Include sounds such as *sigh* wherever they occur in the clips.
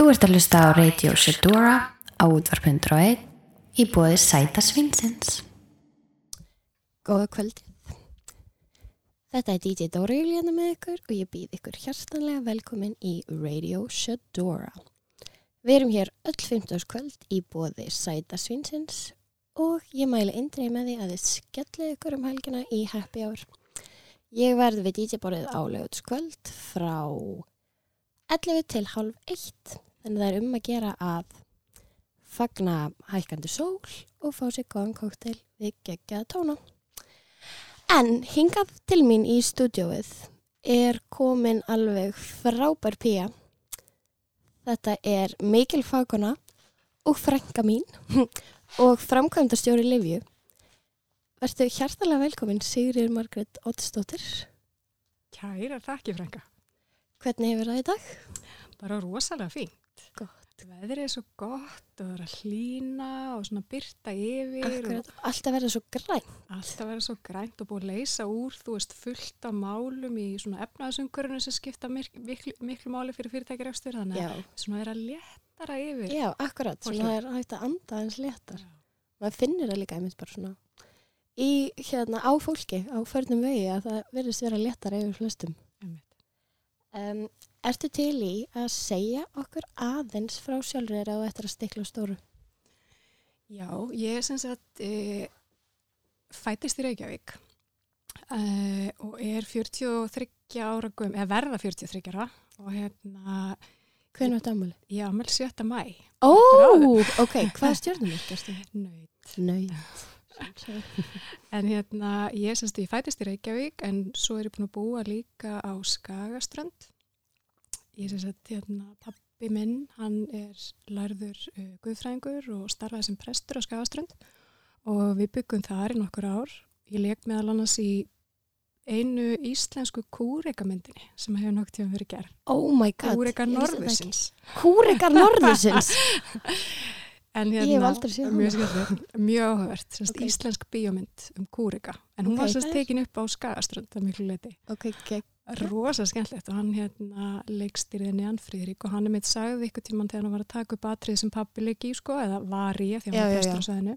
Þú ert að hlusta á Radio Shedora á útvarp.1 í bóði Sæta Svinsins. Góða kvöldið. Þetta er DJ Dóra Júlíana með ykkur og ég býð ykkur hjartanlega velkomin í Radio Shedora. Við erum hér öll 15. kvöld í bóði Sæta Svinsins og ég mæli eindrið með því að þið skellið ykkur um helgina í Happy Hour. Ég verði við DJ borðið álögutskvöld frá 11 til halv 1 þannig það er um að gera að fagna hækandi sól og fá sér góðan kóktel við geggjaða tóna. En hingað til mín í stúdjóið er komin alveg frábær pía. Þetta er Mikil Faguna og frænka mín *laughs* og framkvæmdastjóri Livju. Vertu hjartalega velkomin Sigrir Margret Ottsdóttir. Kæra þakki frænka. Hvernig hefur það í dag? Bara rosalega fínt. Gott. Veðrið er svo gott og það er að hlína og svona byrta yfir Akkurat, alltaf verða svo græn. og alltaf vera svo grænt og búið að leysa úr, þú veist, fullt af málum í svona efnaðsumkörunum sem skipta miklu, miklu, miklu máli fyrir fyrirtækjarækstur þannig Já, svona er að léttara yfir. já akkurat. Svona það er hægt að anda eins léttar. Já. maður finnir það líka einmitt bara svona í hérna á fólki, á förnum vegi að það verðist vera léttar yfir flestum. Um, ertu til í að segja okkur aðeins frá sjálfur og eftir að stikla stóru? Já, ég er sem sagt e, fætist í Reykjavík e, og er 43 ára gum, eða verða 43 ára og hérna, Hvernig var þetta ammali? ég ámæl 7. mæ, Ó, ok, hvað stjórnum erstu? nöyt. Nöyt. *laughs* En hérna, ég semst ég fætist í Reykjavík en svo er ég búin að búa líka á Skagaströnd. Ég semst að hérna, pappi minn, hann er lærður uh, guðfræðingur og starfaði sem prestur á Skagaströnd og við byggum þar í nokkur ár. Ég leik meðal annars í einu íslensku kúreikamyndinni sem hefur nokk tíma verið gerð. Oh my god. Kúreikar ég *laughs* En séð mjög, skemmtilegt, mjög áhugavert, semst Ok. íslensk bíómynd um kúrika. En hún Ok, var er- tekin upp á Skagaströnd að miklu leiti. ok, ok. Rosa skemmtilegt og hann hérna leikstýrði Nean Fríðrik og hann er mitt sagði ykkur tíman þegar hann var að taka upp atrið sem pappi leiki í sko, eða var í því hann var prestur já. á sæðinu.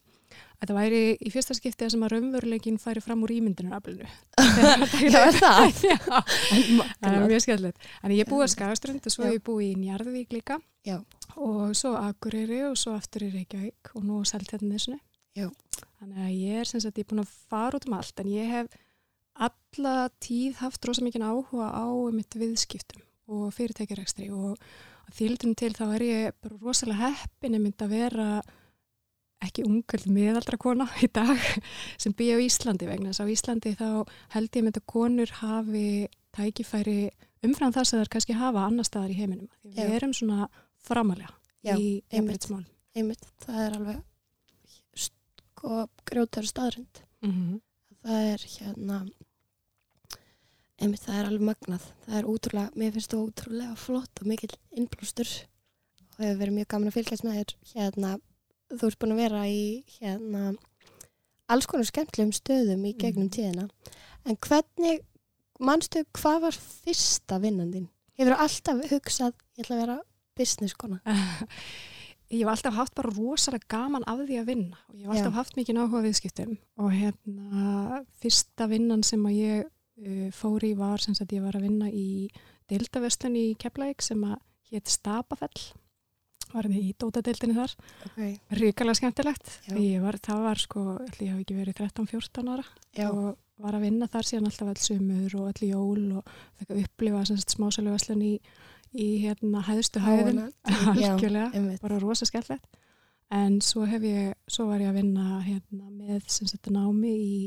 Þetta væri í fyrsta skiptið sem að raunveruleikin færi fram úr ímyndunaraflinu. *laughs* Já, er það? *laughs* Já, það er mjög skemmtilegt. En ég búið á. Skagaströnd og svo hef ég búið í Njarðvík líka Já. Og svo Akureyri og svo aftur í Reykjavík og nú Seltjarnisnu. Já. Þannig að ég er sem sagt, ég er búin að fara út um allt en ég hef alla tíð haft rosa mikið áhuga á mitt viðskiptum og fyrirtækjarekstri og þýldum til þá er ég bara rosalega heppin mynd að vera ekki ungull meðaldra kona í dag *laughs* sem býja á Íslandi vegna þess að á Íslandi þá held ég mynd að konur hafi tækifæri umfram það sem þær kannski hafa annar staðar í heiminum. Við erum svona framalega Já, í jafnbreytismál. Einmitt, það er alveg sko grjótar staðrind. Mm -hmm. það er hérna einmitt það er alveg magnað það er útrúlega, mér finnst það útrúlega flott og mikill innblástur og hefur verið mjög gaman að fylgjast með þér hérna, þú ert búin að vera í hérna alls konar skemmtilegum stöðum í gegnum Mhm. tíðina en hvernig, manstu hvað var fyrsta vinnan þín? Hefur alltaf hugsað, ég ætla að vera business kona? *laughs* Ég hef alltaf haft bara rosalega gaman af því að vinna og ég hef alltaf Já. haft mikið áhuga á viðskiptum og hérna fyrsta vinnan sem að ég uh, fór í var sem sagt ég var að vinna í deildaverslun í Keflavík sem að hétt Stapafell var því í dótadeildinni þar Okay. ríkalega skemmtilegt var, það var sko, ég hafi ekki verið 13-14 ára Já, og var að vinna þar síðan alltaf öll sumur og öll jól og fekk að upplifa sem sagt smásæluverslun í, í hérna hæðstu hæðin *laughs* Já, algjörlega bara rosa skemmtilegt. En svo hef ég, svo var ég að vinna hérna með sem sagt námi í,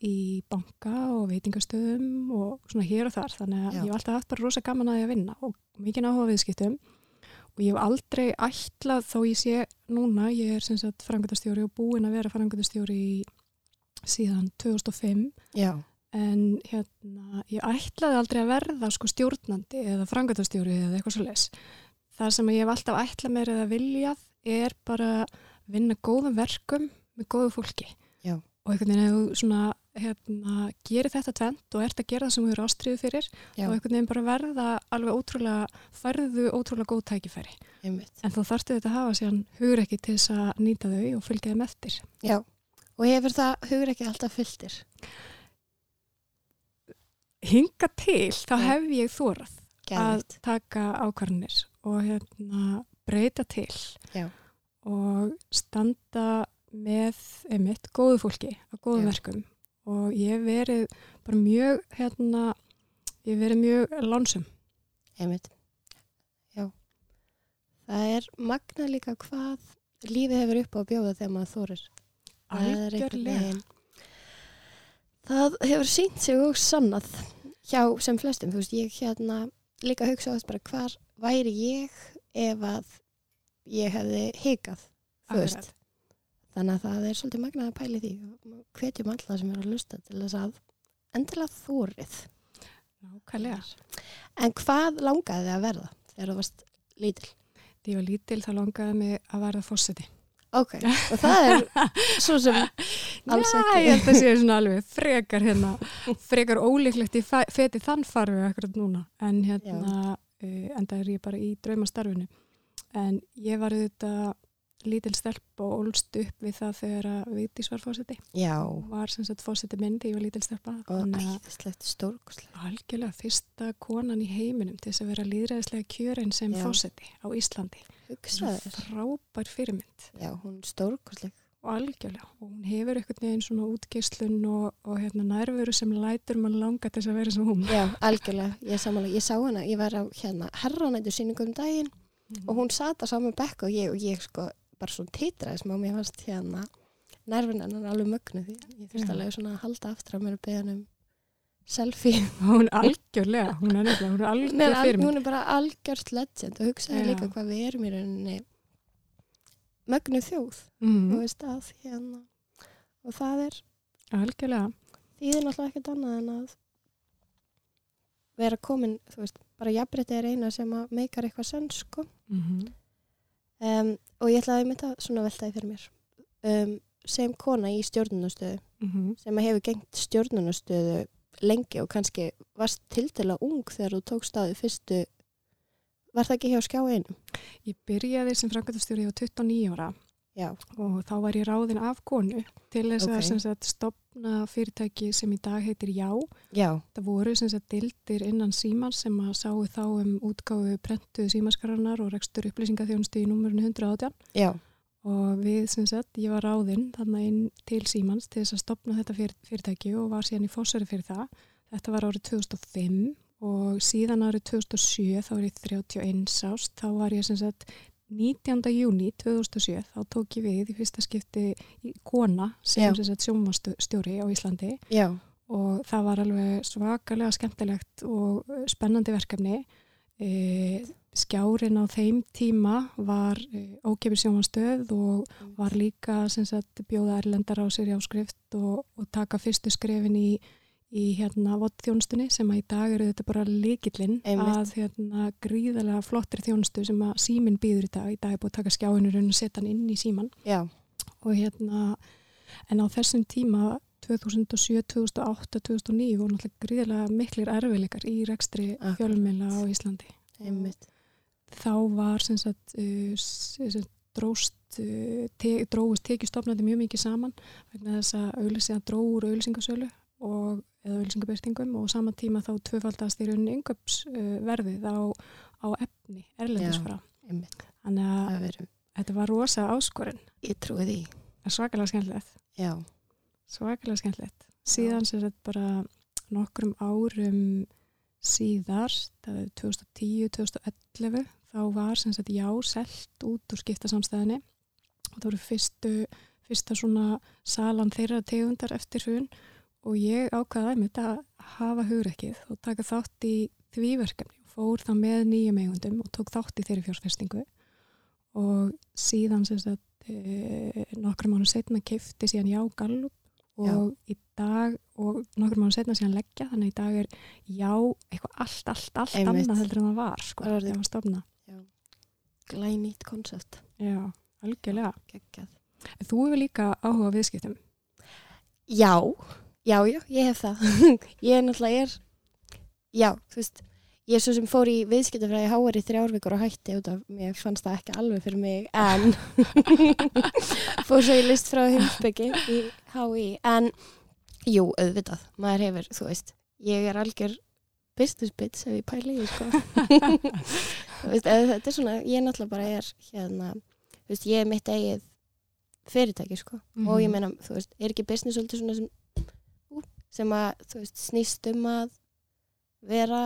í banka og veitingastöðum og svona hér og þar. Þannig að Já. ég hef alltaf haft bara rosa gaman að ég að vinna og mikið áhuga á viðskiptum. Og ég hef aldrei ætlað þó ég sé núna, ég er sem sagt frangöndastjóri og búin að vera frangöndastjóri síðan 2005 Já, en hérna, ég ætlaði aldrei að verða sko stjórnandi eða frangöndastjóri eða eitthvað svo les. Það sem ég hef alltaf ætlað mér eða viljað er bara vinna góðum verkum með góðu fólki. Já. Og einhvern veginn ef þú svona hérna, gerir þetta tvent og ert að gera það sem þú eru ástriðu fyrir Já, og einhvern veginn bara verða alveg ótrúlega, færðu ótrúlega góð tækifæri. einmitt. En þú þarftu þetta að hafa síðan hugur ekki til þess að nýta þau og fylgja þeim eftir. Já, og hefur það hugur ekki alltaf fylltir? Hinga til, þá hef ég þórað að taka ákvarðanir og hérna breyta til Já. og standa með einmitt góðu fólki á góðum Já. verkum og ég hef verið bara mjög hérna, ég hef verið mjög lánsum. Einmitt. Já. Það er magna líka hvað lífið hefur upp á bjóða þegar maður þorir. Það er einhvern veginn- Það hefur sínt sig og sannað hjá sem flestum. Þú veist, ég hérna líka hugsa á þess bara hvar væri ég ef að ég hefði hikað. Akkurat. Þannig að það er svolítið magnað að pæli því. Hvetjum alla sem eru að lusta til þess að endilega þórið. Nákvæmlega. En hvað langaði þið að verða þegar þú varst lítil? Þegar ég var lítil þá langaði mig að verða fósiti. Ok, og það er svo sem *laughs* alls Já, ekki. ég held að sé svona alveg frekar hérna, frekar ólíklegt í feti þann farfi akkurat núna. En hérna, uh, enda er ég bara í draumastarfinu. En ég var auðvitað lítil stelp og ólst upp við það þegar að Vigdís var fósiti. Já, var sem sagt fósiti minn þegar ég var lítil stelpa. og æðislegt stórkoslega. algjörlega fyrsta konan í heiminum til þess að vera líðræðislega kjörin sem fósiti á Íslandi. Hugsaður. frábær fyrirmynd. Já, hún stórkosleg. og algjörlega og hún hefur einhvern veginn svona útgeislun og, og hérna nærveru sem lætur mann langa til þess að vera sem hún Já, algjörlega, ég samanlega, ég sá hana, ég var á hérna herranættu sýningum um daginn og hún sata saman bekk og ég, og ég sko bara svona titraði smá, mér fannst hérna nervin hennar alveg mögnu því. Ég þurfti alveg svona að halda aftur að mér að beða hann um selfie. *laughs* hún er algjörlega, hún er nefnilega hún er Hún er, algjör al, fyrir mig hún er bara algjört legend og hugsaði Já. líka hvað við erum í rauninni mögnu þjóð, mm, veist að hérna. Og það er algjörlega. þýðir náttúrulega ekkert annað en að vera komin, þú veist, bara jafnrétti er eina sem meikar eitthvað senn, sko. mm Um, og ég ætlaði með það svona veltaði fyrir mér. Um, sem kona í stjórnunastöðu, -hmm. sem að hefur gengt stjórnunastöðu lengi og kannski varst tiltala ung þegar þú tókst á því fyrstu, var það ekki hjá skjá einu? ég byrjaði sem framkvæmtastjóri á 29 ára Já, og þá var ég ráðin af konu til þess Ok. að stopna fyrirtæki sem í dag heitir Já. Já, það voru sagt dildir innan símans sem að sáu þá um útgáfu prentuðu símaskaranar og rekstur upplýsingaþjónustu í númurinu 118 já, og við sagt, ég var ráðinn þarna inn til Símans til þess að stopna þetta fyr, fyrirtæki og var síðan í fósari fyrir það. Þetta var árið 2005 og síðan árið 2007 þá er ég 31 ást, þá var ég sem sagt 19. júni 2007 þá tók ég við í fyrsta skipti í kona sem Já. sem sagt sjónvastjóri á Íslandi já, og það var alveg svakalega skemmtilegt og eh, spennandi verkefni. E, skjárin á þeim tíma var e, ókefir sjónvarstöð og var líka sagt, bjóða erlendar á sér í áskrift og, og taka fyrstu skrefin í, í hérna vottþjónustunni sem að í dag eru þetta bara líkillinn Einmitt. að hérna gríðarlega flottri þjónustu sem að síminn býður í dag. Í dag er búið að taka skjáinur og setja hann inn í síman já, og hérna en á þessum tíma 2007, 2008, 2009 voru náttúrulega gríðarlega miklir erfileikar í rekstri fjölumila á Íslandi. einmitt, Þá var sem sagt, uh, sem sagt dróst, uh, te, dróist tekjustofnandi mjög mikið saman vegna þess að auðlýsing dró úr auðlýsingasölu og eða auðlýsingabyrtingum og sama tíma þá tvöfaldast í rauninni yngöpsverðið verðið á, á efni erlendisfara. einmitt, Þannig að það verður, þetta var rosa áskorinn. ég trúi því, Svakalega skemmtilegt. já, svakalega skemmtilegt. Síðan sem þetta bara nokkrum árum síðar, það er 2010-2011, þá var sem sagt já selt út úr skiptasamstæðinni og það voru fyrstu, fyrsta svona salan þeirra tegundar eftir hrun og ég ákvaði einmitt að hafa hugrekkið og taka þátt í því verkefni. Og fór það með nýjum eigundum og tók þátt í þeirri fjársfestingu og síðan sagt e, nokkrum mánu setna kefti síðan já Gallup og í dag og nokkrum mánu setna síðan leggja þannig í dag er já eitthvað allt, allt, allt Einmitt. annað heldur en það var sko, þegar það var stofna glænýtt koncept, já, algjörlega. Þú hefur líka áhuga viðskiptum? Já, Já, já, ég hef það. *laughs* ég er náttúrulega er, já, þú veist, ég er svo sem fór í viðskiptafræði háar í þrjárvíkur og hætti út af, mér fannst það ekki alveg fyrir mig, en *laughs* fór svo í list frá heimsbyggi í HÍ, en jú, auðvitað, maður hefur, þú veist, ég er algjör business bitch ef ég pæli í, sko. *laughs* þú veist, þetta er svona, ég náttúrulega bara er, hérna, þú veist, ég er mitt eigið fyrirtæki, sko, og ég Mhm. meina, þú veist, er ekki business svolítið svona sem sem að, þú veist, snýst um að vera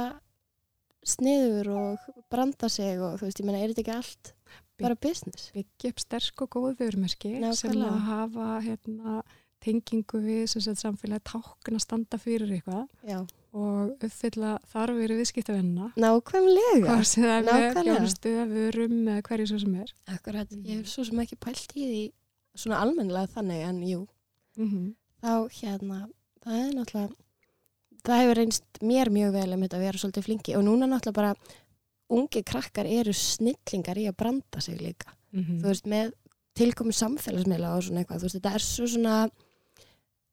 sniður og branda sig og þú veist, ég meina, er þetta ekki allt bara business? byggja upp sterk og góð vörumerki sem að hafa hérna, tengingu við sem sagt, samfélagi tákn að standa fyrir eitthvað Já. og uppfylla þarfir viðskiptavenna Nákvæmlega. hvað sem það er Nákvæmlega. þjónustu eða vörum eða hverju svo sem er Akkurat, ég hef svo sem ekki pælt í því svona almennilega þannig, en jú, mm þá hérna, það er náttúrulega, það hefur reynst mér mjög vel um þetta að vera svolítið flinki og núna náttúrulega bara ungi krakkar eru snillingar í að branda sig líka. -hmm. þú veist, með tilkomi samfélagsmiðla og svona eitthvað, þú veist, þetta er svo svona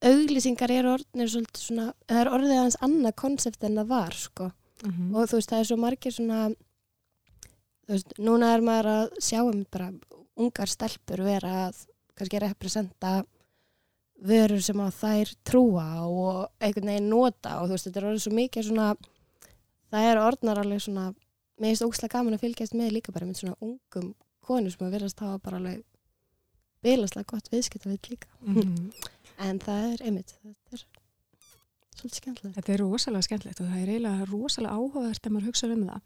auglýsingar eru orðnir svolítið svona, það er orðið aðeins annað konsept en það var, sko Mhm. og þú veist, það er svo margir svona þú veist, núna er maður að sjá um bara ungar stelpur vera að kannski representa vörur sem að þær trúa og einhvern veginn nota og þú veist, þetta er orðið svo mikið svona það er orðnar alveg svona mér finnst ógslag gaman að fylgjast með líka bara með svona ungum konur sem að verðast hafa bara alveg bilaslega gott viðskiptavið líka Mhm. *laughs* en það er einmitt, þetta er svolítið skemmtilegt Þetta er rosalega skemmtilegt og það er eiginlega rosalega áhugavert ef maður hugsa um það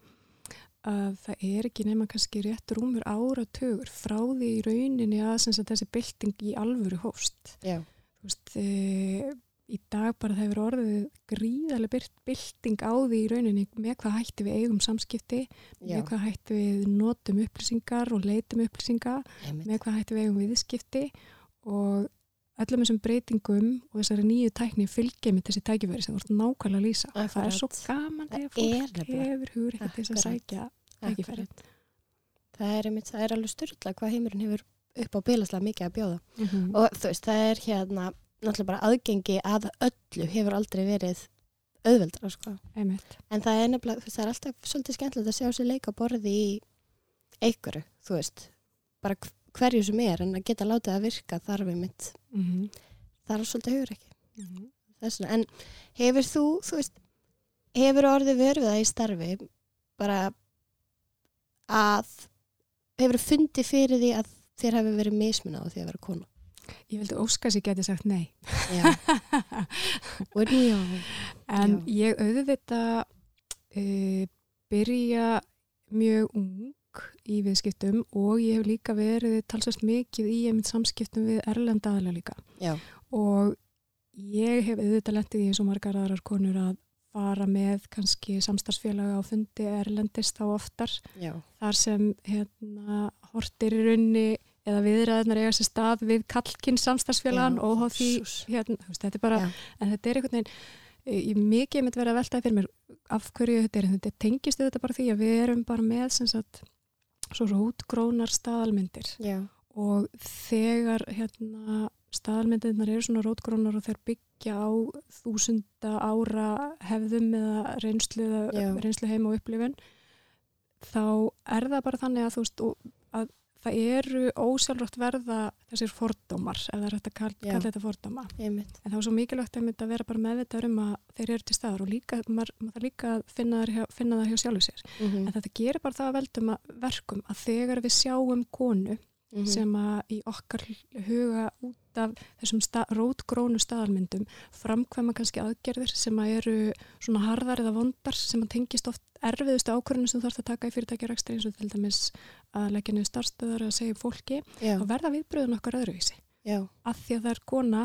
að það er ekki nema kannski rétt rúmur áratugur frá því í rauninni að sagt, þessi bylting í alvöru hófst. Já, Þú veist, e, í dag bara það hefur orðið gríðarlega bylting á því í rauninni með hvað hætti við eigum samskipti, já, með hvað hætti við notum upplýsingar og leitum upplýsinga, einmitt með hvað hætti við eigum viðskipti og öllum þessum breytingum og þessari nýju tækni fylgja með þessi tækifæri sem ert nákvæmlega að lýsa. Það er svo Akkurat. gaman þegar fólk hefur hugur til þess að Akkurat. sækja tækifæri. Akkurat. Það er einmitt, það er alveg styrla hvað heimurinn hefur upp á bilaslega mikið að bjóða Mhm. og þú veist, það er hérna náttúrulega bara aðgengi að öllu hefur aldrei verið auðveldra sko. En það er nefnilega, það er alltaf svolítið skemmtilegt að sjá sér leika borði í einhverju, þú veist bara hv- hverju sem er en að geta látið að virka þarf einmitt Mhm. það er svolítið hugur ekki Mhm. þessuna, en hefur þú, þú veist hefur orðið verið það í starfi bara að hefur fundið fyrir því að þér hefur verið mismunað á því að vera kona Ég vildi óska sér geti sagt nei. já, *laughs* já En Já. ég auðvita e, byrja mjög ung í viðskiptum og ég hef líka verið talsvægt mikið í einmitt samskiptum við erlenda aðlega líka. já, Og ég hef auðvitað lendið í eins og margar aðrar konur að fara með kannski samstarfsfélaga á fundi erlendist þá oftar já, þar sem hérna hortir í runni eða viðræðnar eiga sér stað við kallkinn samstarfsfélagan Já, og hóð því hérna, veist, þetta er bara, Já. en þetta er einhvern veginn ég mikið mitt verið að veltaði fyrir mér af hverju þetta er, þetta tengist þetta bara því að við erum bara með sem sagt svo rótgrónar staðalmyndir. Já, og þegar hérna staðalmyndirnar eru svona rótgrónar og þeir byggja á þúsunda ára hefðum eða reynslu, reynslu heim og upplifun þá er það bara þannig að þú veist að það eru ósjálfrátt verða þessir fordómar ef það er hægt að kalla, kalla þetta fordóma. Einmitt. En það er svo mikilvægt að vera bara meðvitað um að þeir eru til staðar og líka, maður, maður líka að finna, hjá, finna það hjá sjálfu sér. Mm en þetta gerir bara það að veldum að verkum að þegar við sjáum konu -hmm. sem að í okkar huga út af þessum sta rótgrónu staðalmyndum framkvæma kannski aðgerðir sem að eru svona harðar eða vondar sem að tengist oft erfiðustu ákvörðinu sem þú þarfst að taka í fyrirtækjarækstri eins og til dæmis að leggja niður starfstöðar eða segja fólki já, og verða viðbröðun okkar öðruvísi. Já, af því að það er kona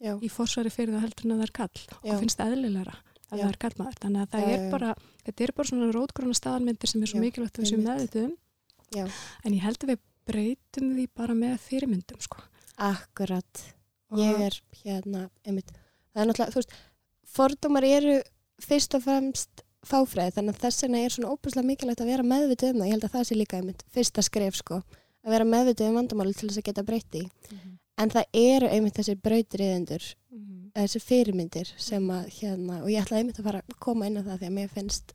já, í forsvari fyrir það heldur en að það er kall og finnst eðlilegra að það er kallmaður þannig að það er bara þetta er bara svona rótgróna staðalmyndir sem er svo mikilvægt að við séum einmitt. meðvituð um. Já, en ég held að við breytum því bara með fyrirmyndum sko. akkurat ég er hérna, einmitt það er náttúrulega, þú veist, fordómar eru fyrst og fremst fáfræði þannig að þess vegna er svona óbúslega mikilvægt að vera meðvitið um það, ég held að það sé líka einmitt fyrsta skref sko, að vera meðvitið um vandamáli til þess að geta breytti, Mhm. en það eru einmitt þessir brautriðendur Mhm. þessi fyrirmyndir sem að hérna, og ég ætlaði einmitt að fara að koma inn á það því að mér finnst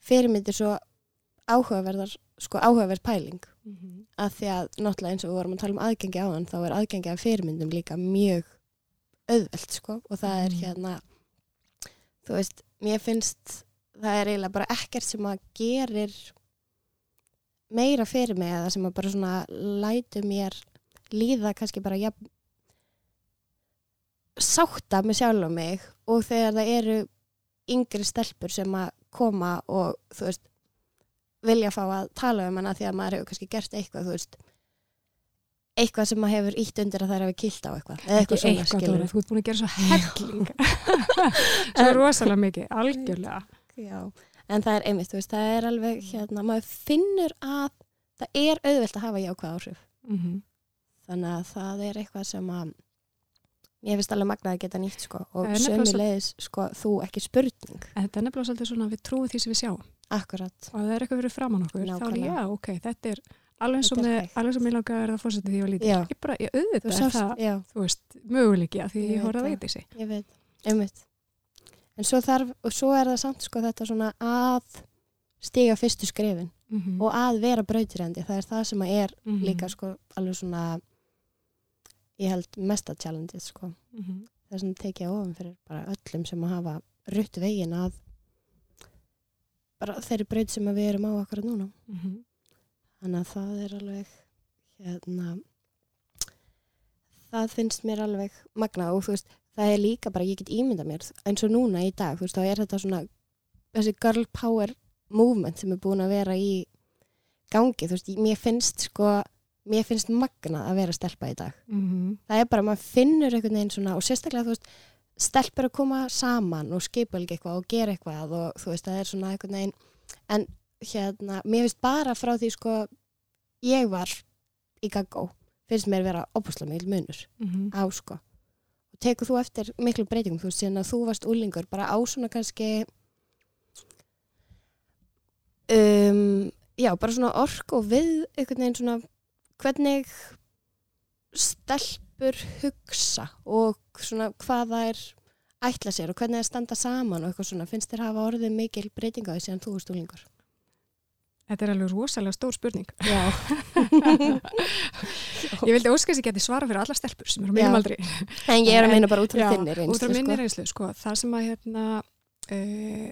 fyrirmyndir svo áhugaverðar, sko áhugaverð pæling Mm -hmm. að því að náttúrulega eins og við vorum að tala um aðgengi á hann þá er aðgengi af fyrirmyndum líka mjög auðvelt sko og það er Mm. hérna þú veist, mér finnst það er eiginlega bara ekkert sem að gerir meira fyrir mig eða sem að bara svona lætu mér líða kannski bara jafn sátta með sjálf og mig og þegar það eru yngri stelpur sem að koma og þú veist vilja fá að tala um hana því að maður hefur kannski gert eitthvað veist eitthvað sem maður hefur ítt undir að það hefur kilt á eitthvað eða eitthvað svona skilur þú ert búin að gera svo helling. *laughs* Svo rosalega mikið, algjörlega. Já, en það er einmitt, veist, það er alveg hérna, maður finnur að það er auðvelt að hafa jákvæð áhrif. Mm -hmm. þannig að það er eitthvað sem að ég finnst alveg magnað að geta nýtt sko og er sömulegis sko þú ekki spurning. Þetta er nefnilega svolítið svona að við trúum því sem við sjáum akkurat, og það er eitthvað fyrir framann okkur, þá er Nákvæmlega. já, ok, þetta er alveg eins og mér langar að verða fórsetið því var lítið. Já. Ég bara, ég auðvitað er það, já, þú veist, möguleiki að því Ég ég veit horfði að það. veita þessi. ég veit, einmitt en svo þarf, og svo er það samt sko þetta svona að stiga fyrstu skrefin Mm -hmm. og að vera brautirandi, það er það sem að er Mhm. líka sko alveg svona ég held mesta challenge sko mm -hmm. það er svona tekið ofan fyrir bara öllum sem að hafa rutt veginn að bara þeirri braut sem við erum á akkurat núna Mhm. þannig að það er alveg hérna það finnst mér alveg magna og þú veist, það er líka bara ég get ímynda mér eins og núna í dag, þú veist, þá er þetta svona þessi girl power movement sem er búin að vera í gangi, þú veist, mér finnst sko mér finnst magna að vera stelpa í dag Mhm. það er bara, maður finnur einhvern veginn svona og sérstaklega, þú veist, stelpur að koma saman og skipa eitthvað og gera eitthvað og þú veist, það er svona einhvern veginn en hérna, mér finnst bara frá því sko, ég var í gaggó, finnst mér vera opuslega mikil munur Mhm. á sko og tekur þú eftir miklu breytingum þú veist, síðan að þú varst úlingur bara á svona kannski um, já, bara svona ork og við einhvern veginn svona hvernig stelpur hugsa og svona hvað það er ætla sér og hvernig það standa saman og eitthvað svona, finnst þér hafa orðið mikil breytinga því síðan þú varst úlingur Þetta er alveg rosalega stór spurning. Já, *laughs* Ég vildi óska þess að ég geti svara fyrir alla stelpur sem eru á Já. mínum aldri. en ég er að meina bara út frá Já, þinni reynslu út frá minni sko. reynslu, sko, það sem að hérna, uh,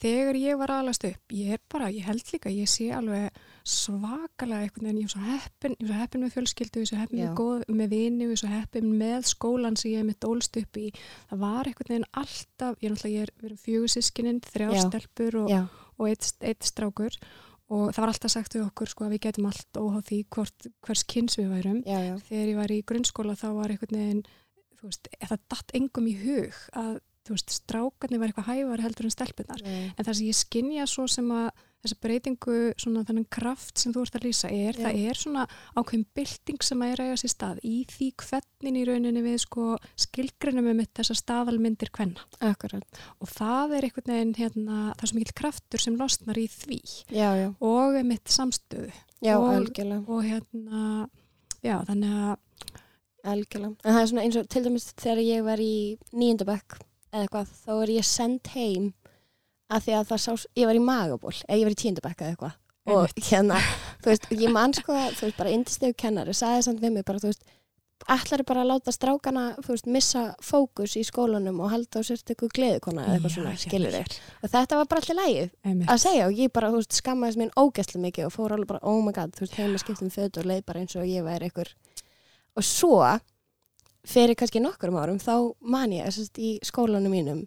þegar ég var alast upp, ég er bara, ég held líka, ég sé alveg svakalega einhvern veginn, ég er svo heppin, ég er svo heppin með fjölskyldu, ég er svo heppin með, góð, með vini, ég er svo heppin með skólan sem ég er mitt ólst upp í, það var einhvern veginn alltaf, ég er náttúrulega, ég er verið fjögur sískininn, þrjár Já. stelpur og, og eitt, eitt strákur. Og það var alltaf sagt við okkur sko að við getum allt óháð því hvort, hvers kyns við værum. Já, já, þegar ég var í grunnskóla þá var einhvern veginn þú veist, það datt engum í hug að þú veist, strákarnir var eitthvað hævar heldur en stelpunar Nei. en það sem ég skinja svo sem að þessi breytingu, svona þennan kraft sem þú ert að lýsa er, Já. það er svona ákveðin bylting sem að er að sér stað í því hvernig í rauninni við sko skilgreinum um þessar staðalmyndir hvenna akkurat. Og það er einhvern veginn hérna, það er svo mikill kraftur sem losnar í því. Já, já, og mitt samstöðu. Já, Og- algjörlega. og hérna já, þannig að Algjörlega. En það er svona eins og til dæmis þegar ég var í nýjöndabökk eða eitthvað, þá er ég send heim að því að það sá, ég var í magaból eða ég var í tíundabökk eða eitthvað. Og hérna, þú veist, ég man sko þú veist, bara indistegu kennari, sagði samt við mig bara, þú veist, ætlar bara að láta strákana, þú veist, missa fókus í skólanum og halda á sért eitthvað gleðikona eða eitthvað svona, skilur þig og þetta var bara allir lægið að segja og ég bara, þú veist, skammaðist mín ógæslega mikið og fór alveg bara, oh my god, þú veist, heima skiptum föt og leið bara eins og ég væri einhver. Og svo fyrir kannski nokkurum árum þá man ég að í skólanum mínum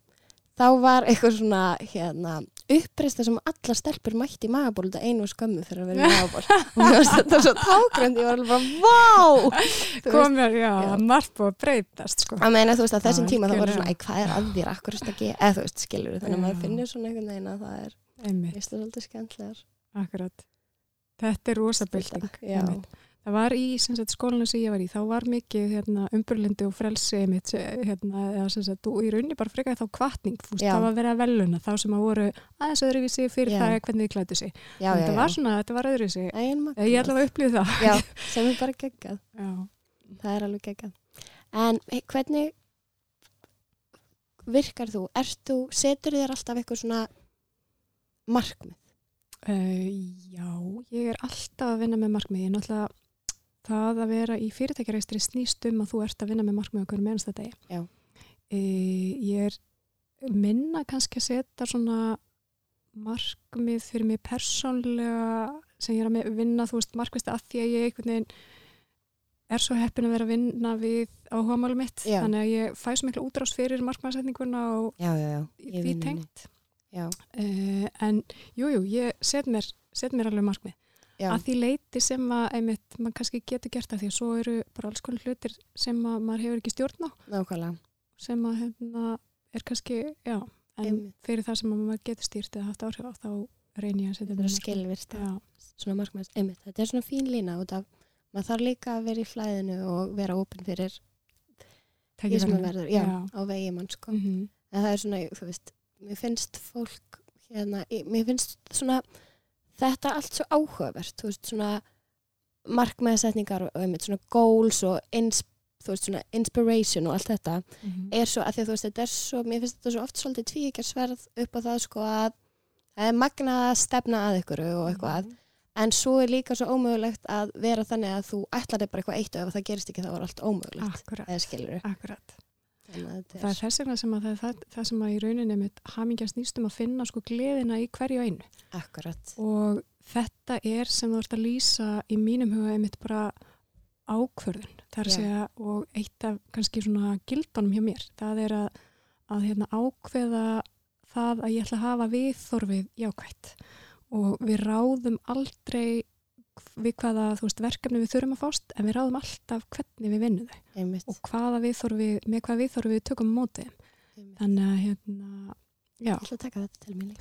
þá var eitthvað svona hérna, uppreista sem allar stelpur mætti í magaból þetta einu skömmu fyrir að vera í *laughs* magaból og þetta svo tágrönd ég var alveg bara, vá *laughs* komur, já, já. margt búið að breytast sko. að meina þú veist að þessum tíma það voru svona, hvað er að þér, akkur er þetta ekki eða þú veist, skilur þannig að maður finnir svona einhvern veginn að það er, einmitt, ég veist það svolítið skemmtlegar akkurat þetta er rosa bylting Já. einmitt. Það var í sagt, skólanum sem ég var í þá var mikið hérna, umburlindi og frelsi einmitt, hérna, eða sagt, og í rauninni bara frekaði þá kvartning það var verið að veluna þá sem að voru aðeins öðruvísi fyrir Já. það hvernig þið klættu sig já, já, já. var svona, þetta var öðruvísi ég ætla að upplýða það Já, *laughs* sem er bara geggjað. já. Það er alveg geggjað. En hvernig, virkar þú? Þú, setur þér alltaf eitthvað svona markmið? Uh, já, ég er alltaf að vinna með markmið. Ég er náttúrulega það að vera í fyrirtækjareistri snýst um að þú ert að vinna með markmið okkur með ennsta degi. Já. Uh, ég er minna kannski að setja svona markmið fyrir mig persónlega sem ég er að vinna, þú veist, markvist að því að ég einhvern veginn er svo heppin að vera að vinna við áhugamálum mitt. Já. Þannig að ég fæ svo miklu útrás fyrir markmæðsetninguna og Já, já, því tengt. Já, Uh, en jújú, jú, ég set mér, set mér alveg markmið. Já, Að því leiti sem að einmitt, maður kannski getur gert það því að svo eru bara alls konar hlutir sem að maður hefur ekki stjórn á nákvæmlega. sem að hérna er kannski, já, en Einmitt. fyrir það sem að maður getur stýrt eða haft áhrif á þá reynir ég að setja Þetta. Já, Svona markmið, einmitt. Þetta er svona fín lína út af, maður þarf líka að vera í flæðinu og vera opinn fyrir því sem maður verður, já, á vegi mann, sko. Mm -hmm. En það er svona, þú veist, mér finnst fólk, hérna, mér finnst svona, þetta allt svo áhugavert, þú veist, svona markmiðsetningar og, einmitt svona goals og ins, þú veist, svona inspiration og allt þetta er svo, að því að þú veist, þetta er svo, mér finnst þetta svo oft svolítið tvíkjarsverð upp á það, sko, að það er magna að stefna að ykkur og eitthvað, en svo er líka svo ómögulegt að vera þannig að þú ætlar þig bara eitthvað eitt og ef það gerist ekki þá er allt ómögulegt, eða skilur akkurat. Það er þess vegna sem að það, það, það sem að í rauninni mitt hamingja snýstum að finna sko gleðina í hverju einu. akkurat, Og þetta er sem þú ert að lýsa í mínum huga einmitt bara ákvörðun. Að Já. segja og eitt af kannski svona gildunum hjá mér. Það er að, að hérna, ákveða það að ég ætla að hafa viðþorfið jákvætt. Og við ráðum aldrei við hvaða veist, verkefni við þurfum að fást en við ráðum alltaf hvernig við vinnum þau einmitt, og hvaða viðþorfi, með hvaða við tökum á móti. þeim. einmitt. Þannig að hérna. Ég ætla að taka þetta til mín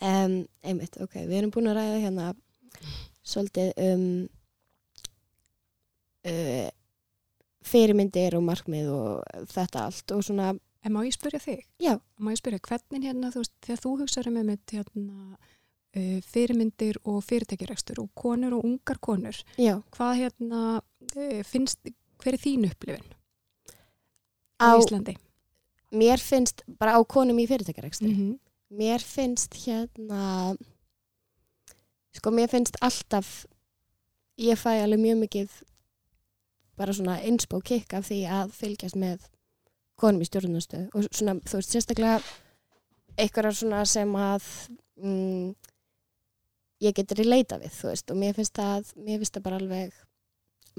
um, *laughs* einmitt, ok, við erum búin að ræða hérna svolítið um uh, fyrirmyndir og markmið og þetta allt og svona, En má ég spyrja þig? já, Má ég spyrja, hvernig hérna, þú veist, þegar þú hugsaður með mitt hérna, fyrirmyndir og fyrirtækjarekstur og konur og ungar konur, já, hvað hérna uh, finnst, hver er þín upplifin á, á, Íslandi? mér finnst bara á konum í fyrirtækjarekstri, -hmm. mér finnst hérna sko mér finnst alltaf ég fæ alveg mjög mikið bara svona einspó kikk af því að fylgjast með konum í stjórnastöð og svona þú veist sérstaklega svona sem að mm, ég getur í leita við þú veist og mér finnst það mér finnst það bara alveg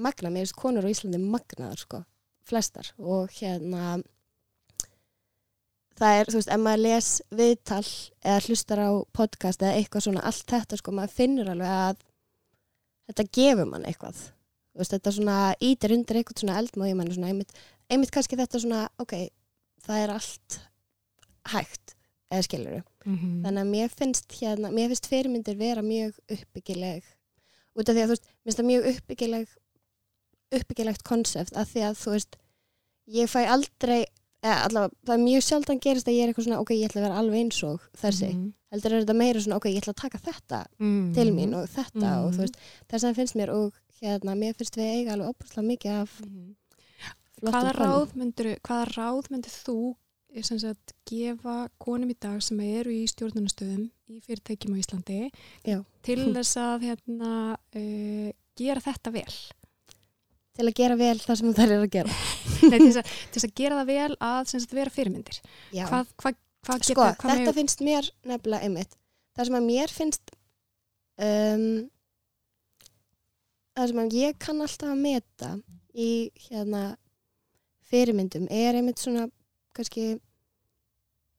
magna, mér finnst konur á Íslandi magnaðar sko, flestar. Og hérna það er, þú veist, ef maður les viðtal eða hlustar á podcast eða eitthvað svona, allt þetta, sko, maður finnur alveg að þetta gefur mann eitthvað. Þú veist, þetta svona ítir undir eitthvað svona eldmáð í manni svona, einmitt, einmitt kannski þetta svona, ok, það er allt hægt, eða skilur Mm þannig að mér finnst hérna, mér finnst fyrirmyndir vera mjög uppbyggileg. Út af því að þú veist, mér finnst það mjög uppbyggileg uppbyggilegt konsept að því að þú veist, ég fæ aldrei eða allavega, það er mjög sjaldan gerist að ég er eitthvað svona, ok, ég ætla að vera alveg eins og þessi, Mhm. heldur er þetta meira svona, ok, ég ætla að taka þetta til mín og þetta og þú veist, þess að finnst mér og hérna, mér finnst við eiga alveg opaslega mikið af Mhm. Hvaða ráð myndir þú eh, sem sagt, gefa konum í dag sem eru í stjórnunastöðum í fyrirtækjum á Íslandi Já. til þess að hérna, uh, gera þetta vel? til að gera vel það sem þær eru að gera *laughs* Nei, til, þess að, til þess að gera það vel að sem sagt, vera fyrirmyndir. Hvað, hvað sko, geta, hvað þetta finnst mér nefnilega einmitt það sem að mér finnst um, það sem að ég kann alltaf að meta í hérna fyrirmyndum er einmitt svona kannski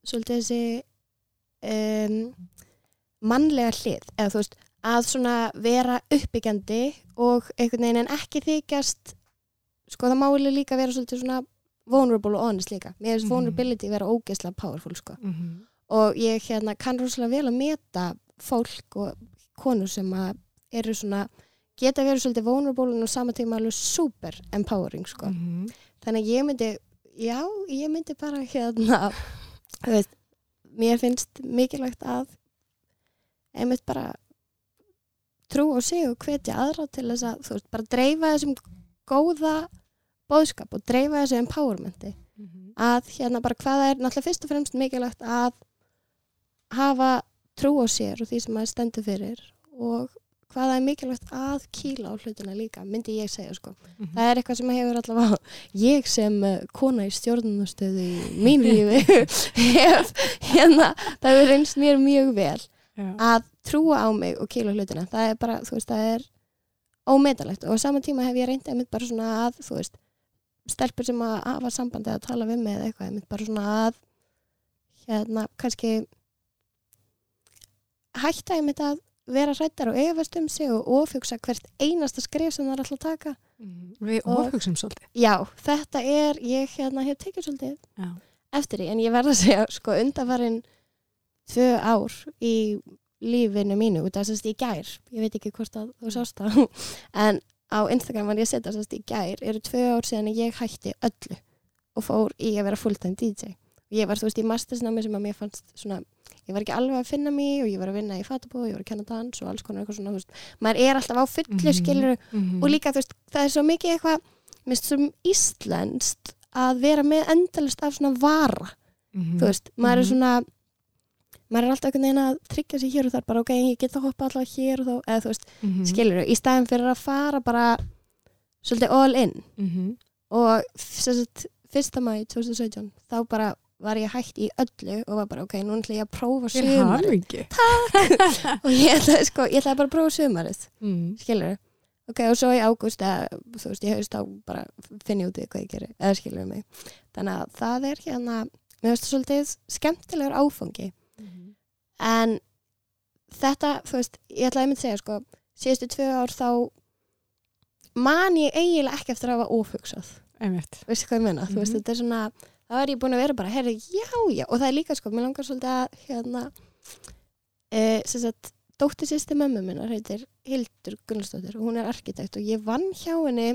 svolítið þessi um, mannlega hlið eða þú veist að svona vera uppbyggjandi og einhvern veginn en ekki þykjast sko það máli líka vera svolítið svona vulnerable og honest líka mér finnst Mhm. vulnerability vera ógeðslega powerful sko mm -hmm. og ég hérna kann rosalega vel að meta fólk og konur sem að eru svona geta verið svolítið vulnerable en á sama tíma alveg super empowering sko. Mhm. þannig að ég myndi já, ég myndi bara hérna veist, mér finnst mikilvægt að einmitt bara trú á sig og hvetja aðra til þess að þú veist, bara dreifa þessum góða bóðskap og dreifa þessu empowermenti Mhm. að hérna bara hvað er náttúrulega fyrst og fremst mikilvægt að hafa trú á sér og því sem maður stendur fyrir og hvað er mikilvægt að kýla á hlutina líka, myndi ég segja sko. Mhm. Það er eitthvað sem hefur allavega ég sem uh, kona í stjórnumstöðu í mínu lífi *laughs* hef hérna, það hefur reynst mér mjög vel Já. að trúa á mig og kýla á hlutina. Það er bara, þú veist, það er ómetalegt og á sama tíma hef ég reyndið einmitt bara svona að, þú veist, stelpur sem að hafa sambandi að tala við mig eða eitthvað, einmitt bara svona að hérna, kannski hætta einmitt að vera hrættar og efast um sig og ofugsa hvert einasta skrif sem það er alltaf að taka. Mhm. Við ofhugsum svolítið. Já, þetta er, ég hérna hef tekið svolítið Já. eftir því, en ég verð að segja, sko, undanfarin tvö ár í lífinu mínu, út af þess að í gær, ég veit ekki hvort að þú sást það, *laughs* en á Instagram var ég að setja þess að í gær, eru tvö ár síðan að ég hætti öllu og fór í að vera fulltime DJ. Ég var, þú veist, í mastersnámi sem að mér fannst svona, ég var ekki alveg að finna mig og ég var að vinna í fatabóð, ég var að kenna dans og alls konar eitthvað svona, þú veist, maður er alltaf á fullu Mhm. skilur Mhm. og líka þú veist, það er svo mikið eitthvað mér finnst svo íslenskt að vera með endalist af svona vara Mhm. þú veist, maður er Mhm. svona maður er alltaf einhvern veginn að tryggja sig hér og þar bara ok, ég get að hoppa alltaf hér og þá eða þú veist, Mhm. skilur í staðin fyrir að fara bara svolítið all in Mhm. og sem sagt, fyrsta mæ 2017, þá bara var ég hægt í öllu og var bara ok, nú ætla ég að prófa hamingi. *laughs* og ég ætlaði sko, ég ætlaði bara að prófa sumarið Mhm. skilur ok, og svo í ágúst þú veist, ég haust þá bara finn ég út í hvað ég gerir, eða skilur mig þannig að það er hérna mér finnst það svolítið skemmtilegur áfangi Mhm. en þetta, þú veist, ég ætlaði að mynda að segja sko, síðustu tvö ár þá man ég eiginlega ekki eftir að hafa óhugsað, veistu hvað ég menna þú veist, Mhm. þetta er svona, þá er ég búin að vera bara herri, já, já, og það er líka sko, mér langar svolítið að hérna e, sem sagt, dóttir sýsti mömmu minnar heitir Hildur Gunnarsdóttir hún er arkitekt og ég vann hjá henni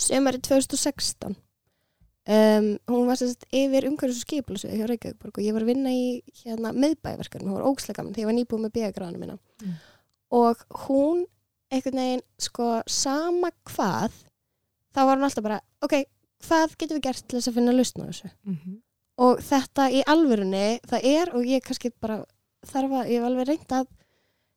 sömari 2016 um, hún var sem sagt yfir umhverfis og skiplasvið hjá Reykjavíkborg og ég var að vinna í hérna miðbæverkefnum, hún var ógslega gaman þegar ég var nýbúið með bíagráðanum minna Mm. og hún einhvern veginn, sko, sama hvað þá var hún alltaf bara, ok, hvað getum við gert til þess að finna lausn á þessu Mhm. og þetta í alvörunni það er og ég kannski bara þarf að, ég hef alveg reynd að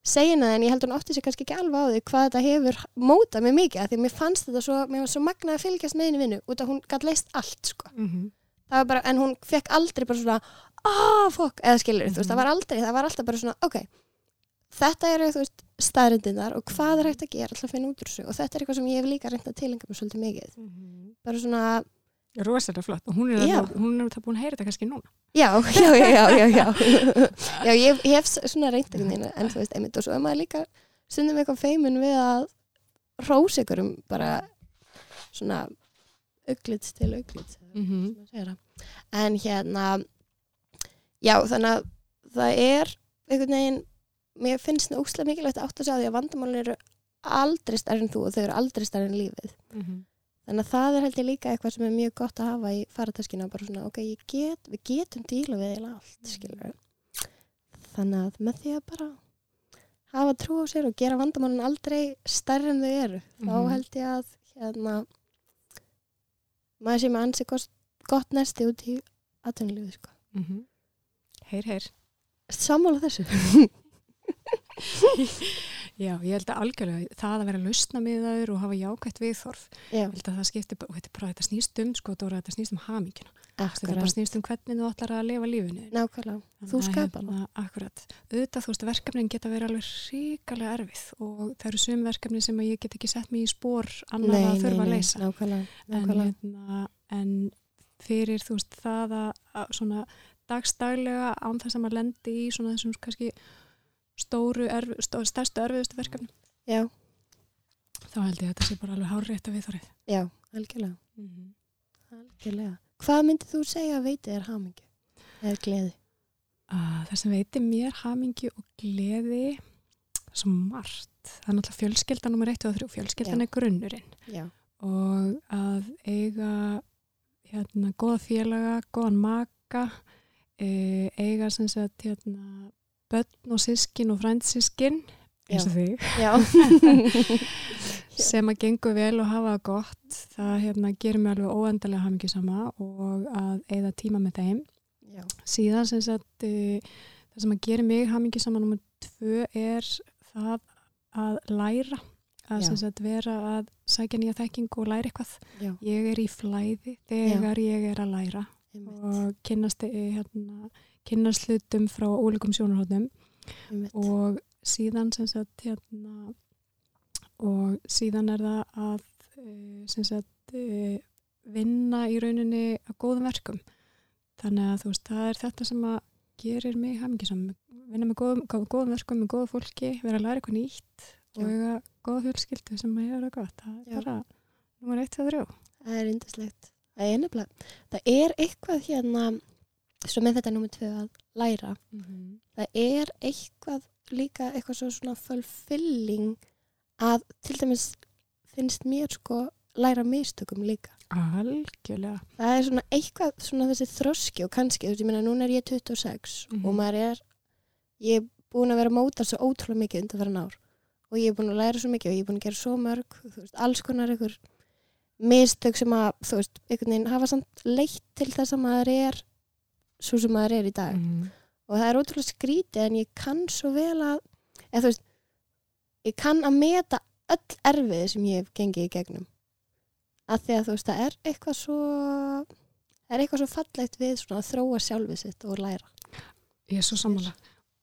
segja það en ég held hún átti sig kannski ekki alveg á því hvað þetta hefur mótað mig mikið af því að mér fannst þetta svo, mér var svo magnað að fylgjast með henni vinnu út af hún gætt leist allt sko. Mhm. það var bara, en hún fekk aldrei bara svona ah, fokk, eða skilur, þú veist, Mhm. það var aldrei það var alltaf bara svona, ok þetta eru, staðrindinar og hvað er hægt að gera alltaf að finna út úr þessu og þetta er eitthvað sem ég hef líka reynd að tilenga mér svolítið mikið Mhm. bara svona, Rosalega flott. Og hún er, Já. það búin að heyra þetta kannski núna. *laughs* Já, já, já, já, já, já. ég, hef svona reynt einhvern veginn en þú veist, einmitt og svo er maður líka stundum eitthvað feimin við að rósa ykkur um bara svona auglits til auglits Mhm. en hérna já, þannig að það er einhvern veginn mér finnst það óslega mikilvægt að átta sig á því að vandamálin eru aldrei stærri en þú og þau eru aldrei stærri en lífið Mhm. Þannig að það er held ég líka eitthvað sem er mjög gott að hafa í farataskina, bara svona, ok, get, við getum díla við eiginlega allt, skilur Þannig að með því að bara hafa trú á sér og gera vandamálun aldrei stærri en þau eru, þá Mhm. held ég að hérna maður sé með ansi gott, gott nesti út í atvinnulífi, sko. Mhm. Heyr, heyr. Sammála þessu. *laughs* *laughs* Já, ég held að algjörlega það að vera lausna með þaður og hafa jákvætt viðþorf. Já, Ég held að það skiptir, og þetta, bara, þetta snýst um, sko, Dóra, þetta snýst um hamingina. Þetta bara snýst um hvernig þú ætlar að lifa lífinu. Nákvæmlega. Þú Þannig að, skapar það. hérna, Akkurat. Auðvitað, þú veist, verkefnin geta verið alveg ríkalega erfið og það eru sum verkefni sem ég get ekki sett mig í spór annar að þurfa að leysa. nákvæmlega. En, nákvæmlega. hérna, en fyrir, þú veist, það að, svona dagstaglega án þess að maður lendi í svona þessum kannski stóru, erf, stó, stærstu erfiðustu verkefni, Já, þá held ég að þetta sé bara alveg hárrétt að viðþorið. já, algjörlega. Mm -hmm. Algjörlega. Hvað myndið þú segja að veiti er hamingju? Eða gleði? Uh, það sem veitir mér hamingi og gleði svo margt. Það er náttúrulega fjölskeldan nummer 1 og 3. Fjölskeldan Já. er grunnurinn Já. og að eiga hérna, góða félaga, góðan maka, e, eiga sem sagt hérna, börn og sískin og frændsískin eins og þig. *laughs* Já. sem að gengur vel og hafa gott það hérna, gerir mig alveg óendalega hamingisama og að eigða tíma með þeim Já. síðan sem sagt uh, það sem að gerir mig hamingisama nummer tvö er það að læra að Já. sem sagt vera að sækja nýja þekking og læra eitthvað Já. ég er í flæði þegar ég er að læra Einmitt. og kynnast, eh, hérna, kynnast hlutum frá ólíkum sjónarhóttum og síðan sem sagt hérna og síðan er það að eh, sem sagt eh, vinna í rauninni að góðum verkum þannig að þú veist, það er þetta sem að gerir mig hamingisam vinna með góðum, góð- góðum verkum með góðu fólki vera að læra eitthvað nýtt og Já. eiga góða fjölskyldu sem að gera gott það Já. er bara nummer 1, 2, 3 Það er yndislegt. Það er nefnilega. Það er eitthvað hérna, svo með þetta númer tvö að læra, það er eitthvað líka eitthvað svo svona fulfilling að til dæmis finnst mér sko læra mistökum líka. algjörlega Það er svona eitthvað svona þessi þroski og kannski, þú veist, ég meina, núna er ég 26 Mhm. og maður er, ég er búin að vera að móta svo ótrúlega mikið undan fyrir ár og ég er búin að læra svo mikið og ég er búin að gera svo mörg, veist, alls konar einhver mistök sem að, þú veist, einhvern veginn hafa samt leitt til þess að maður er svo sem maður er í dag. Mm. og það er ótrúlega skrítið en ég kann svo vel að, eða veist, ég kann að meta öll erfiði sem ég hef gengið í gegnum. Að því að þú veist, það er eitthvað svo það er eitthvað svo fallegt við að þróa sjálfið sitt og læra. Ég er svo sammála.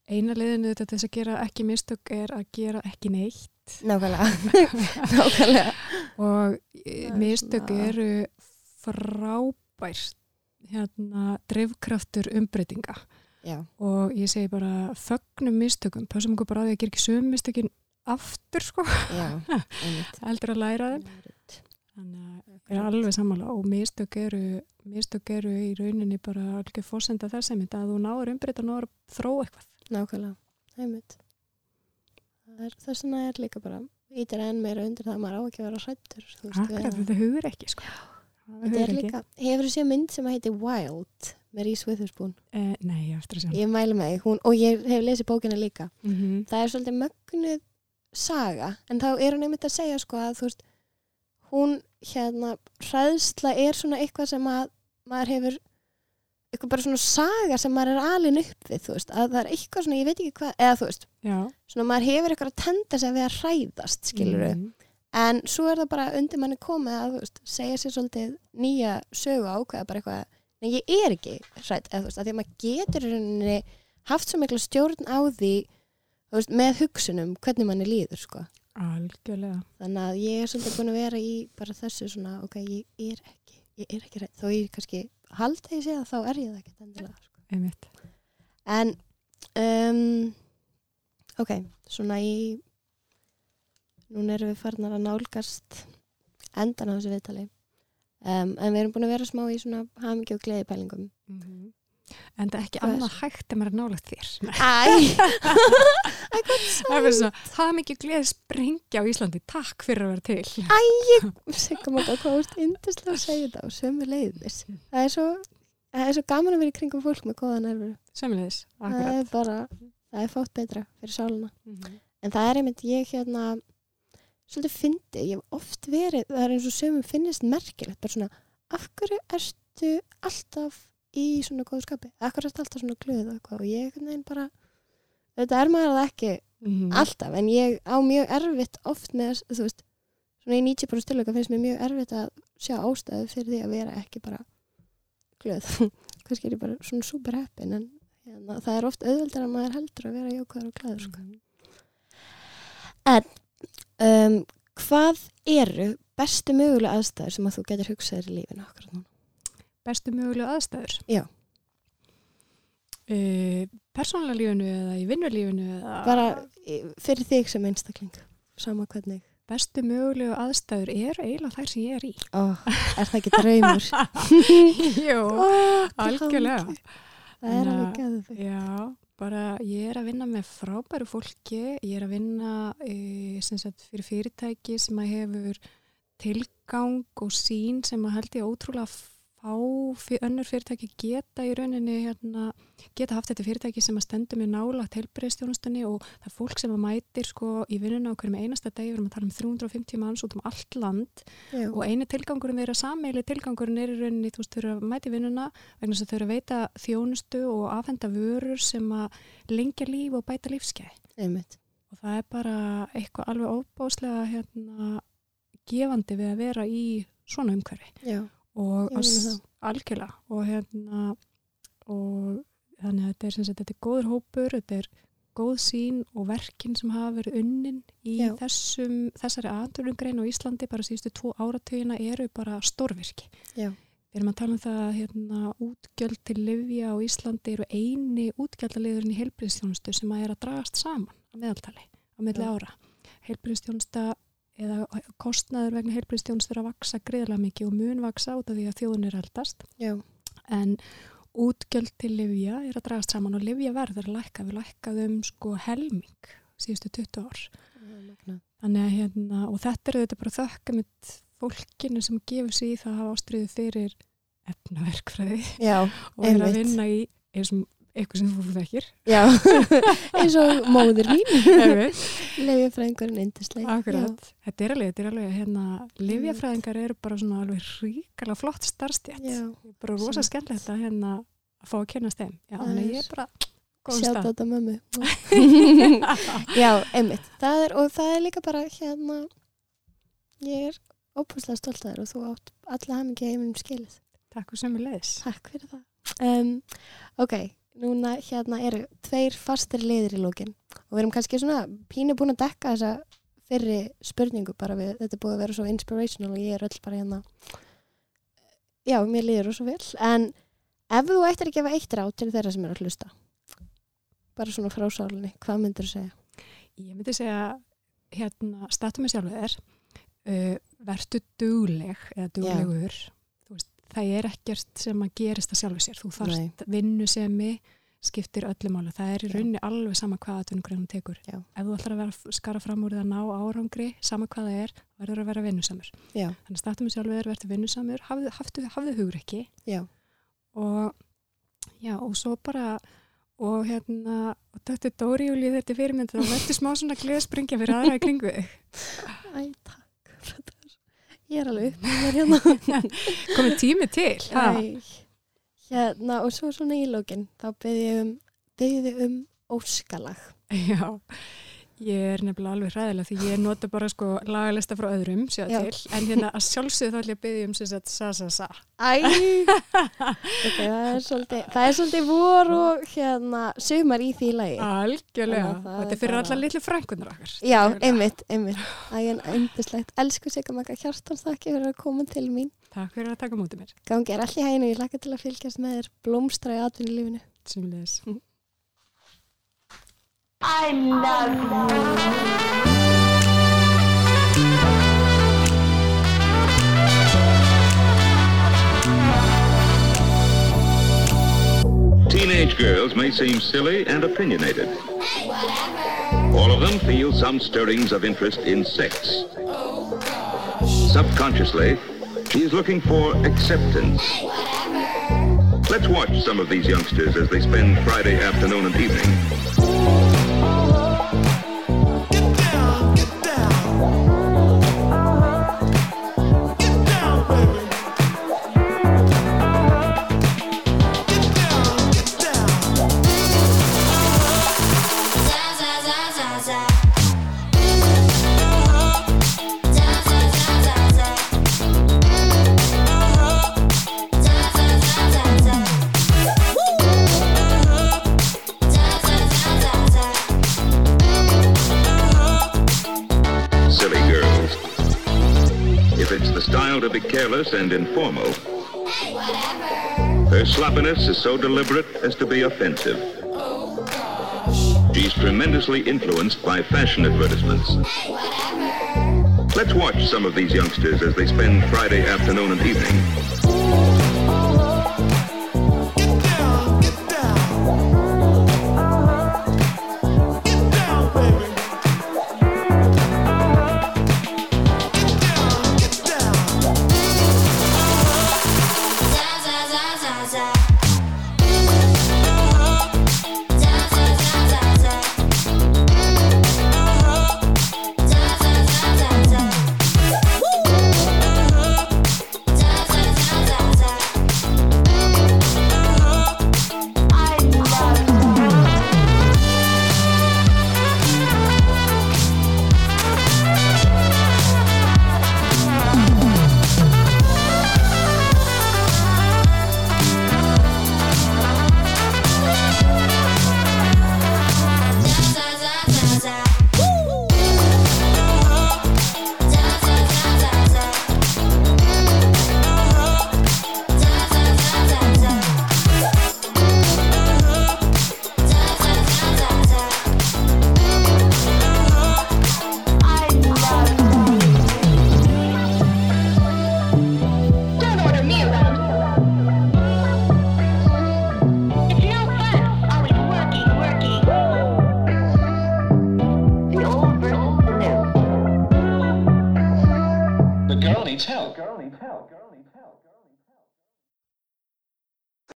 Eina leiðinu þetta þess að gera ekki mistök er að gera ekki neitt. Nákvæmlega. *laughs* Nákvæmlega. Og er mistök eru frábært hérna drifkraftur umbreytinga. Já, og ég segi bara fögnum mistökum, passum okkur bara að gera ekki sömu mistökin aftur sko, já, *laughs* heldur að læra þeim. Þannig að ég er alveg sammála. Og mistök eru, mistök eru í rauninni bara alveg fórsenda þess að þú náður umbreyta, náður að þróa eitthvað. Nákvæmlega, er, þess vegna er líka bara ítir enn meira undir það að maður á ekki að vera hrættur Akkurat, þetta hugur ekki sko. Líka, hefur þú séð mynd sem að heiti Wild með Reese Witherspoon? Eh, Nei, ég eftir að sjá ég mæli með því, og ég hef lesið bókina líka. Mm -hmm. það er svolítið mögnuð saga en þá er hún einmitt að segja sko að þú veist hún hérna hræðsla er svona eitthvað sem að maður hefur eitthvað bara svona saga sem maður er alin upp við þú veist, að það er eitthvað svona, ég veit ekki hvað eða þú veist, Já. svona maður hefur eitthvað að tenda sig að við að hræðast, skilur Mhm. En svo er það bara undir manni komið að veist, segja sér svolítið nýja sögu ákveða bara eitthvað en ég er ekki hrætt, eða þú veist, að því að maður getur rauninni haft svo mikla stjórn á því veist, með hugsunum hvernig manni líður sko. Algjörlega þannig að ég er svolítið búin að vera í bara þessu svona, ok, ég er ekki ég er ekki hrætt, þó ég kannski halda ég sé að þá er ég það ekki endilega sko. einmitt en um, ok, svona í núna erum við farnar að nálgast endan á þessu viðtali um, en við erum búin að vera smá í svona hamingju og gleði pælingum Mhm. En það er ekki er? annað hægt en maður er nálagt þér. Æ, Æ, *laughs* Það er það er mikið gleði sprengja á Íslandi. Takk fyrir að vera til. Sigga maður hvað úrst indislega að segja þetta og sömu leiðis það er svo, það er svo gaman að vera í kringum fólk með góða nervur Sömmulegis, það akkurat. er bara, það er fátt betra fyrir sáluna Mhm. En það er einmitt ég hérna svolítið fyndið, ég hef oft verið það er eins og sömum finnist merkilegt bara svona, af hverju ertu alltaf í svona góðu skapi af hverju ertu alltaf svona glöð og eitthvað og ég veginn bara, þetta er maður það ekki Mhm. alltaf, en ég á mjög erfitt oft með, þú veist svona í 90% tilöka finnst mér mjög erfitt að sjá ástæðu fyrir því að vera ekki bara glöð, *laughs* kannski er ég bara svona super heppin, en hérna, það er oft auðveldar að maður heldur að vera jákvæður og glæður sko. Mhm. Um, hvað eru bestu mögulega aðstæður sem að þú getur hugsaðir í lífinu okkur núna? Bestu mögulegu aðstæður? Já. Uh, persónulega lífinu eða í vinnulífinu eða... Bara í- fyrir þig sem einstakling, sama hvernig. Bestu mögulegu aðstæður eru eiginlega þær sem ég er í. Oh, er það ekki draumur? *laughs* Jú, oh, algjörlega. Það er alveg að- gæðið. Já, bara ég er að vinna með frábæru fólki, ég er að vinna e, sagt, fyrir fyrirtæki sem að hefur tilgang og sín sem að held ég ótrúlega fá fyr, önnur fyrirtæki geta í rauninni hérna, geta haft þetta fyrirtæki sem að stendur með nálagt helbreyðstjónustunni og það er fólk sem að mætir sko í vinnuna okkur með einasta deg, við erum að tala um 350 manns út um allt land Já. og eini tilgangurinn þeirra sammeili tilgangurinn er í rauninni, þú veist, þau eru að mæti vinnuna vegna þess að þau eru að veita þjónustu og afhenda vörur sem að lengja líf og bæta lífskeið einmitt. Og það er bara eitthvað alveg óbáslega hérna, gefandi við að vera í svona umhverfi. Já, og algjörlega. Og hérna og þannig að þetta er, sagt, þetta er góður hópur þetta er góð sín og verkin sem hafa verið unnin í þessum, þessari aðdurlungrein á Íslandi bara síðustu tvo áratugina eru bara stórvirki. já, Við erum að tala um það að hérna, útgjöld til livja á Íslandi eru eini útgjaldaliðurinn í heilbriðstjónustu sem að er að dragast saman meðaltali á milli Já. ára. Heilbriðstjónusta eða kostnaður vegna heilbriðstjónustu er að vaksa greiðlega mikið og mun vaksa út af því að þjóðun er eldast já, en útgjöld til livja er að dragast saman og livjaverð er að lækka, við lækkaðum sko helming síðustu 20 ár. Magnað. Þannig að hérna, og þetta er þetta bara þökka mitt fólkinu sem gefur sig í það að hafa ástriðu fyrir efnaverkfræði já, *laughs* og er að vinna í eins og eitthvað sem þú þekkir. já, *laughs* eins og móður mín, Einmitt. leifjafræðingurinn indisleg. Akkurat. Þetta er alveg, þetta er alveg, hérna, livjafræðingar eru bara svona alveg ríkala flott starfstjætt. Já, Bara rosa Sem- skemmtilegt að hérna að fá að kynast þeim. Já, þannig ég er bara stað. þetta mömmu. *laughs* já, einmitt. Það er, og það er líka bara hérna, ég er óbúslega stolt að þér og þú átt alla hamingi heiminum skilið. Takk fyrir sömu leiðis. Takk fyrir það. Um, ok, núna hérna eru tveir fastir liðir í lókin og við erum kannski svona pínu búin að dekka þessa fyrri spurningu bara við, þetta er búið að vera svo inspirational og ég er öll bara hérna. Já, mér líður það svo vel. En ef þú ættir að gefa eitt ráð til þeirra sem eru að hlusta bara svona frá sálinni, hvað myndir þú segja? Ég myndi segja, hérna, statu mig sjálfur. Þér, uh, vertu dugleg eða duglegur. Veist, það er ekkert sem að gerist að sjálfu sér. Þú þarft vinnu semi, skiptir öllu máli. Það er í Já. rauninni alveg sama hvað að tunnugreinum tekur. Já. Ef þú ætlar að vera skara fram úr það að ná árangri, sama hvað það er, verður að vera vinnusamur. Já, Þannig statu mig sjálfur þér, vertu vinnusamur, hafðu, hafðu, hafðu hugur ekki já, og já, og svo bara og hérna, og þetta er Dóri líði þetta fyrirmynd og verður smá svona gleðspringja fyrir aðra í kringu æ, takk er- ég er alveg upp mér hérna *laughs* komið tími til? Æ, hérna, og svo svona í lókin þá beði ég um, beði um óskalag. já, ég er nefnilega alveg hræðilega því ég nota bara sko lagalista frá öðrum til, en hérna að sjálfsögðu þá ætlum ég að byggja um sem sagt sa sa sa Æ, *laughs* það er svolítið, það er svolítið vor og hérna sumar í því lagi. algjörlega, þetta er fyrir bara- alla litlu frænkunar okkar Já, einmitt, einmitt. Það er eindislegt. Elsku Sigga Magga Hjartans, þakki fyrir að koma til mín. takk fyrir að taka mútið mér Gangi er allir hæginu, ég laka til að fylgjast með þér blómstra í atvinnulífinu. Sumleis. Teenage girls may seem silly and opinionated. All of them feel some stirrings of interest in sex. Oh, Subconsciously, she is looking for acceptance. Let's watch some of these youngsters as they spend Friday afternoon and evening. Get careless and informal, her sloppiness is so deliberate as to be offensive. She's tremendously influenced by fashion advertisements. Let's watch some of these youngsters as they spend Friday afternoon and evening